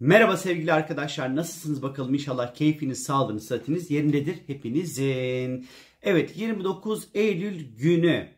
Merhaba sevgili arkadaşlar nasılsınız bakalım? İnşallah keyfiniz, sağlığınız, sıhhatiniz yerindedir. Hepinizin. Evet 29 Eylül günü.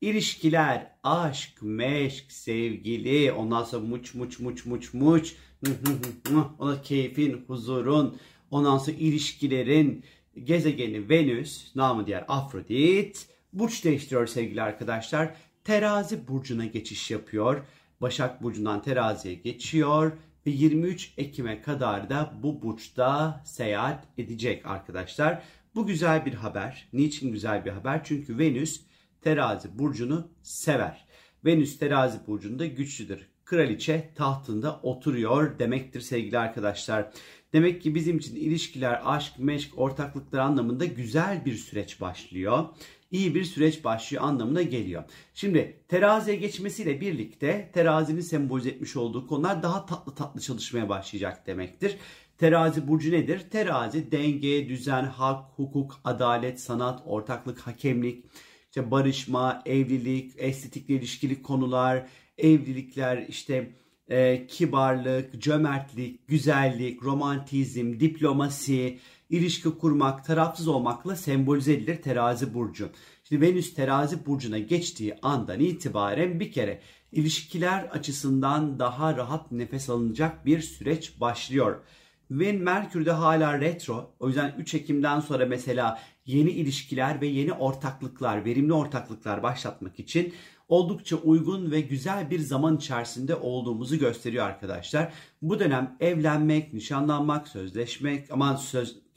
İlişkiler, aşk, meşk, sevgili, ondan sonra muç muç muç muç muç, ona keyfin, huzurun, ondan sonra ilişkilerin. Gezegeni Venüs, namı diğer Afrodit, burç değiştiriyor sevgili arkadaşlar. Terazi burcuna geçiş yapıyor. Başak burcundan teraziye geçiyor ve 23 Ekim'e kadar da bu burçta seyahat edecek arkadaşlar. Bu güzel bir haber. Niçin güzel bir haber? Çünkü Venüs terazi burcunu sever. Venüs terazi burcunda güçlüdür. Kraliçe tahtında oturuyor demektir sevgili arkadaşlar. Demek ki bizim için ilişkiler, aşk, meşk, ortaklıklar anlamında güzel bir süreç başlıyor iyi bir süreç başlıyor anlamına geliyor. Şimdi teraziye geçmesiyle birlikte terazinin sembolize etmiş olduğu konular daha tatlı tatlı çalışmaya başlayacak demektir. Terazi burcu nedir? Terazi denge, düzen, hak, hukuk, adalet, sanat, ortaklık, hakemlik, işte barışma, evlilik, estetikle ilişkili konular, evlilikler, işte e, kibarlık, cömertlik, güzellik, romantizm, diplomasi, ilişki kurmak, tarafsız olmakla sembolize edilir terazi burcu. Şimdi Venüs terazi burcuna geçtiği andan itibaren bir kere ilişkiler açısından daha rahat nefes alınacak bir süreç başlıyor. Ve Merkür de hala retro. O yüzden 3 Ekim'den sonra mesela yeni ilişkiler ve yeni ortaklıklar, verimli ortaklıklar başlatmak için oldukça uygun ve güzel bir zaman içerisinde olduğumuzu gösteriyor arkadaşlar. Bu dönem evlenmek, nişanlanmak, sözleşmek, aman söz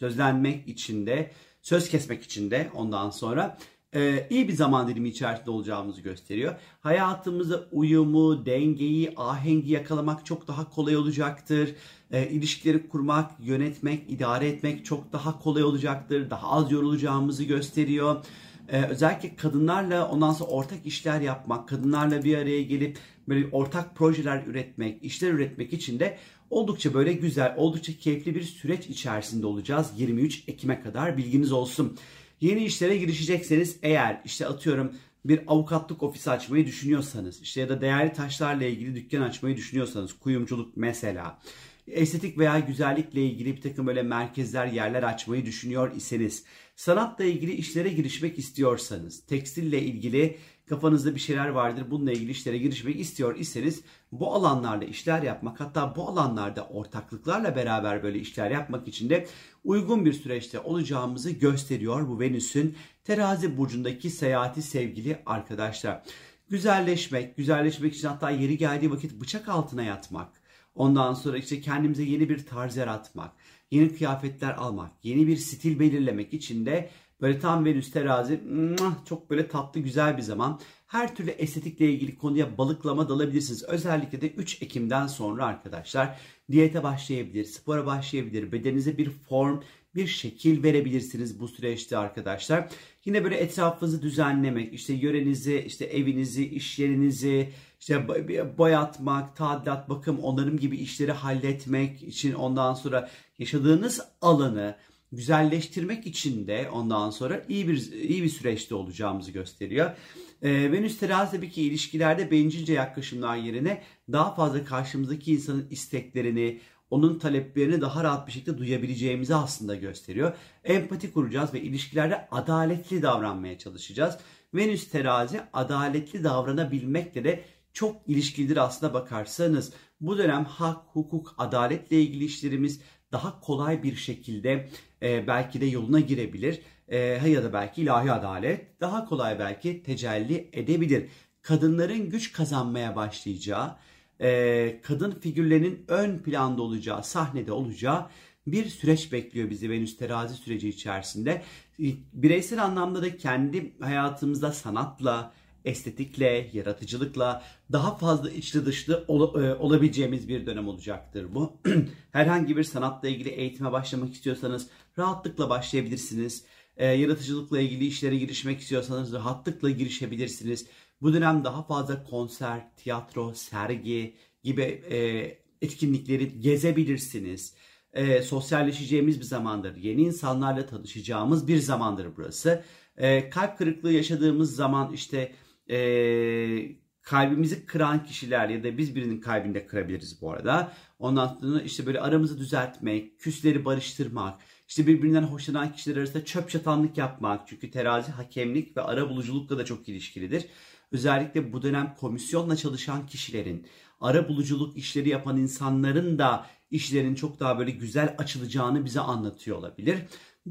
sözlenmek için de, söz kesmek için de ondan sonra e, iyi bir zaman dilimi içerisinde olacağımızı gösteriyor. Hayatımızda uyumu, dengeyi, ahengi yakalamak çok daha kolay olacaktır. E, ilişkileri kurmak, yönetmek, idare etmek çok daha kolay olacaktır. Daha az yorulacağımızı gösteriyor. Ee, özellikle kadınlarla ondan sonra ortak işler yapmak, kadınlarla bir araya gelip böyle ortak projeler üretmek, işler üretmek için de oldukça böyle güzel, oldukça keyifli bir süreç içerisinde olacağız 23 Ekim'e kadar bilginiz olsun. Yeni işlere girişecekseniz eğer işte atıyorum bir avukatlık ofisi açmayı düşünüyorsanız işte ya da değerli taşlarla ilgili dükkan açmayı düşünüyorsanız kuyumculuk mesela estetik veya güzellikle ilgili bir takım böyle merkezler, yerler açmayı düşünüyor iseniz, sanatla ilgili işlere girişmek istiyorsanız, tekstille ilgili kafanızda bir şeyler vardır, bununla ilgili işlere girişmek istiyor iseniz bu alanlarda işler yapmak, hatta bu alanlarda ortaklıklarla beraber böyle işler yapmak için de uygun bir süreçte olacağımızı gösteriyor bu Venüs'ün terazi burcundaki seyahati sevgili arkadaşlar. Güzelleşmek, güzelleşmek için hatta yeri geldiği vakit bıçak altına yatmak, Ondan sonra işte kendimize yeni bir tarz yaratmak, yeni kıyafetler almak, yeni bir stil belirlemek için de böyle tam Venüs terazi çok böyle tatlı güzel bir zaman. Her türlü estetikle ilgili konuya balıklama dalabilirsiniz. Özellikle de 3 Ekim'den sonra arkadaşlar diyete başlayabilir, spora başlayabilir, bedeninize bir form, bir şekil verebilirsiniz bu süreçte arkadaşlar. Yine böyle etrafınızı düzenlemek, işte yörenizi, işte evinizi, iş yerinizi, işte boyatmak, tadilat, bakım, onarım gibi işleri halletmek için ondan sonra yaşadığınız alanı güzelleştirmek için de ondan sonra iyi bir iyi bir süreçte olacağımızı gösteriyor. Ee, Venüs terazi tabii ki ilişkilerde bencilce yaklaşımlar yerine daha fazla karşımızdaki insanın isteklerini, onun taleplerini daha rahat bir şekilde duyabileceğimizi aslında gösteriyor. Empati kuracağız ve ilişkilerde adaletli davranmaya çalışacağız. Venüs terazi adaletli davranabilmekle de çok ilişkilidir aslında bakarsanız. Bu dönem hak, hukuk, adaletle ilgili işlerimiz daha kolay bir şekilde e, belki de yoluna girebilir. E, ya da belki ilahi adalet daha kolay belki tecelli edebilir. Kadınların güç kazanmaya başlayacağı, e, kadın figürlerinin ön planda olacağı, sahnede olacağı bir süreç bekliyor bizi Venüs terazi süreci içerisinde. Bireysel anlamda da kendi hayatımızda sanatla, estetikle, yaratıcılıkla daha fazla içli dışlı ol, e, olabileceğimiz bir dönem olacaktır bu. Herhangi bir sanatla ilgili eğitime başlamak istiyorsanız rahatlıkla başlayabilirsiniz. E, yaratıcılıkla ilgili işlere girişmek istiyorsanız rahatlıkla girişebilirsiniz. Bu dönem daha fazla konser, tiyatro, sergi gibi e, etkinlikleri gezebilirsiniz. E, sosyalleşeceğimiz bir zamandır. Yeni insanlarla tanışacağımız bir zamandır burası. E, kalp kırıklığı yaşadığımız zaman işte e, kalbimizi kıran kişiler ya da biz birinin kalbini de kırabiliriz bu arada. Ondan sonra işte böyle aramızı düzeltmek, küsleri barıştırmak, işte birbirinden hoşlanan kişiler arasında çöp çatanlık yapmak. Çünkü terazi hakemlik ve ara buluculukla da çok ilişkilidir. Özellikle bu dönem komisyonla çalışan kişilerin, ara buluculuk işleri yapan insanların da işlerin çok daha böyle güzel açılacağını bize anlatıyor olabilir.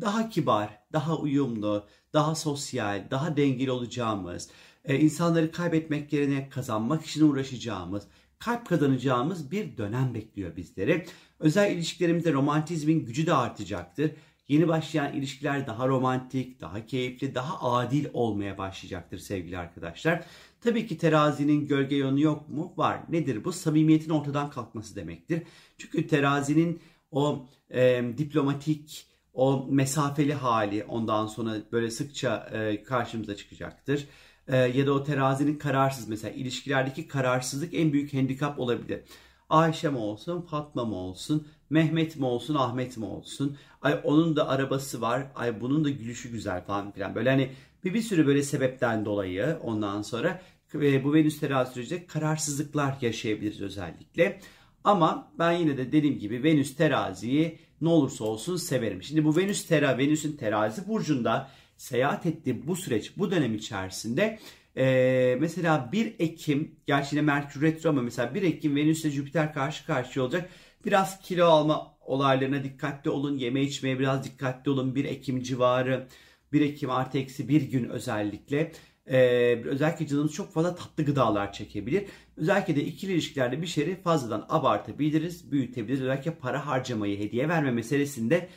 Daha kibar, daha uyumlu, daha sosyal, daha dengeli olacağımız, e, insanları kaybetmek yerine kazanmak için uğraşacağımız, kalp kazanacağımız bir dönem bekliyor bizleri. Özel ilişkilerimizde romantizmin gücü de artacaktır. Yeni başlayan ilişkiler daha romantik, daha keyifli, daha adil olmaya başlayacaktır sevgili arkadaşlar. Tabii ki terazinin gölge yönü yok mu? Var. Nedir bu? Samimiyetin ortadan kalkması demektir. Çünkü terazinin o e, diplomatik, o mesafeli hali ondan sonra böyle sıkça e, karşımıza çıkacaktır. E, ya da o terazinin kararsız mesela ilişkilerdeki kararsızlık en büyük handikap olabilir. Ayşe mi olsun, Fatma mı olsun, Mehmet mi olsun, Ahmet mi olsun? Ay onun da arabası var, ay bunun da gülüşü güzel falan filan. Böyle hani bir, bir sürü böyle sebepten dolayı ondan sonra e, bu Venüs terazi sürecinde kararsızlıklar yaşayabiliriz özellikle. Ama ben yine de dediğim gibi Venüs teraziyi ne olursa olsun severim. Şimdi bu Venüs tera Venüs'ün terazi burcunda seyahat ettiği bu süreç bu dönem içerisinde ee, mesela 1 Ekim gerçi yine Merkür Retro ama mesela 1 Ekim Venüs ile Jüpiter karşı karşıya olacak. Biraz kilo alma olaylarına dikkatli olun. Yeme içmeye biraz dikkatli olun. 1 Ekim civarı 1 Ekim artı eksi bir gün özellikle. Ee, özellikle canımız çok fazla tatlı gıdalar çekebilir. Özellikle de ikili ilişkilerde bir şeyi fazladan abartabiliriz, büyütebiliriz. Özellikle para harcamayı, hediye verme meselesinde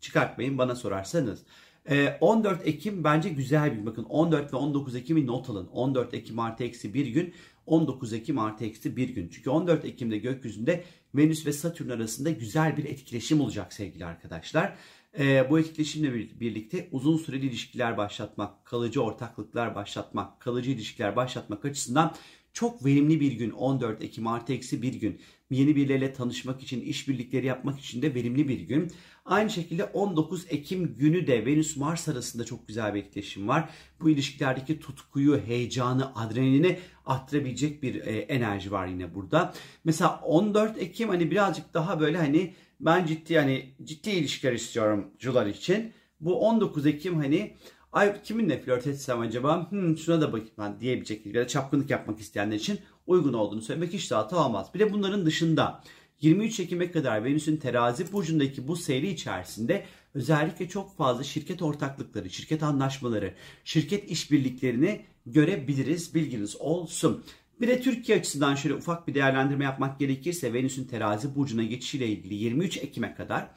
çıkartmayın bana sorarsanız. 14 ee, Ekim bence güzel bir bakın 14 ve 19 Ekim'i not alın. 14 Ekim artı eksi bir gün 19 Ekim artı eksi bir gün. Çünkü 14 Ekim'de gökyüzünde Venüs ve Satürn arasında güzel bir etkileşim olacak sevgili arkadaşlar. Ee, bu etkileşimle birlikte uzun süreli ilişkiler başlatmak, kalıcı ortaklıklar başlatmak, kalıcı ilişkiler başlatmak açısından çok verimli bir gün 14 Ekim artı eksi bir gün. Yeni birileriyle tanışmak için, işbirlikleri yapmak için de verimli bir gün. Aynı şekilde 19 Ekim günü de Venüs-Mars arasında çok güzel bir etkileşim var. Bu ilişkilerdeki tutkuyu, heyecanı, adrenalini arttırabilecek bir e, enerji var yine burada. Mesela 14 Ekim hani birazcık daha böyle hani ben ciddi hani ciddi ilişkiler istiyorum cular için. Bu 19 Ekim hani ay kiminle flört etsem acaba hmm, şuna da bakayım ben diyebilecek ya da çapkınlık yapmak isteyenler için uygun olduğunu söylemek hiç de hata olmaz. Bir de bunların dışında 23 Ekim'e kadar Venüs'ün terazi burcundaki bu seyri içerisinde özellikle çok fazla şirket ortaklıkları, şirket anlaşmaları, şirket işbirliklerini görebiliriz. Bilginiz olsun. Bir de Türkiye açısından şöyle ufak bir değerlendirme yapmak gerekirse Venüs'ün terazi burcuna geçişiyle ilgili 23 Ekim'e kadar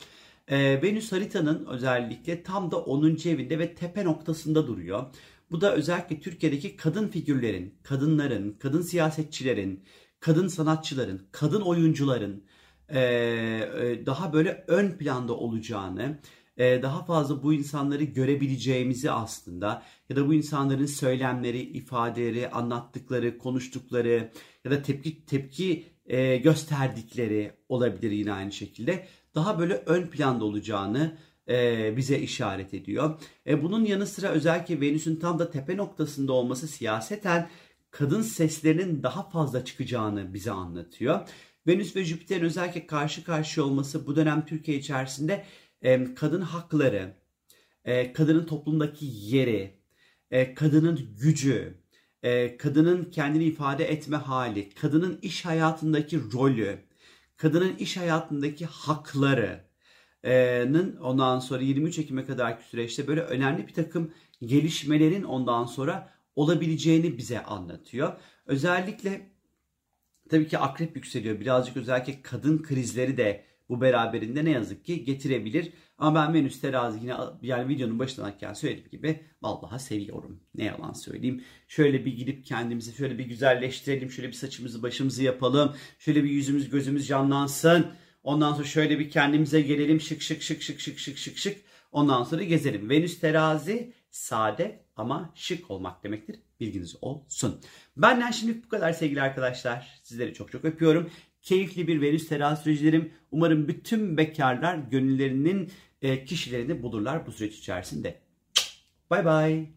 e, Venüs haritanın özellikle tam da 10. evinde ve tepe noktasında duruyor. Bu da özellikle Türkiye'deki kadın figürlerin, kadınların, kadın siyasetçilerin, kadın sanatçıların, kadın oyuncuların e, e, daha böyle ön planda olacağını, e, daha fazla bu insanları görebileceğimizi aslında ya da bu insanların söylemleri, ifadeleri, anlattıkları, konuştukları ya da tepki tepki e, gösterdikleri olabilir yine aynı şekilde. Daha böyle ön planda olacağını e, bize işaret ediyor. E, bunun yanı sıra özellikle Venüs'ün tam da tepe noktasında olması siyaseten kadın seslerinin daha fazla çıkacağını bize anlatıyor. Venüs ve Jüpiter'in özellikle karşı karşıya olması bu dönem Türkiye içerisinde e, kadın hakları, kadının toplumdaki yeri, kadının gücü, kadının kendini ifade etme hali, kadının iş hayatındaki rolü, kadının iş hayatındaki hakları, ondan sonra 23 Ekim'e kadarki süreçte böyle önemli bir takım gelişmelerin ondan sonra olabileceğini bize anlatıyor. Özellikle tabii ki akrep yükseliyor. Birazcık özellikle kadın krizleri de bu beraberinde ne yazık ki getirebilir. Ama ben Venüs terazi yine yani videonun başındayken söylediğim gibi vallahi seviyorum. Ne yalan söyleyeyim. Şöyle bir gidip kendimizi şöyle bir güzelleştirelim. Şöyle bir saçımızı başımızı yapalım. Şöyle bir yüzümüz gözümüz canlansın. Ondan sonra şöyle bir kendimize gelelim. Şık şık şık şık şık şık şık şık. Ondan sonra gezelim. Venüs terazi sade ama şık olmak demektir. Bilginiz olsun. Benden şimdi bu kadar sevgili arkadaşlar. Sizleri çok çok öpüyorum. Keyifli bir Venüs terazi süreci Umarım bütün bekarlar gönüllerinin e, kişilerini bulurlar bu süreç içerisinde. Bay bay.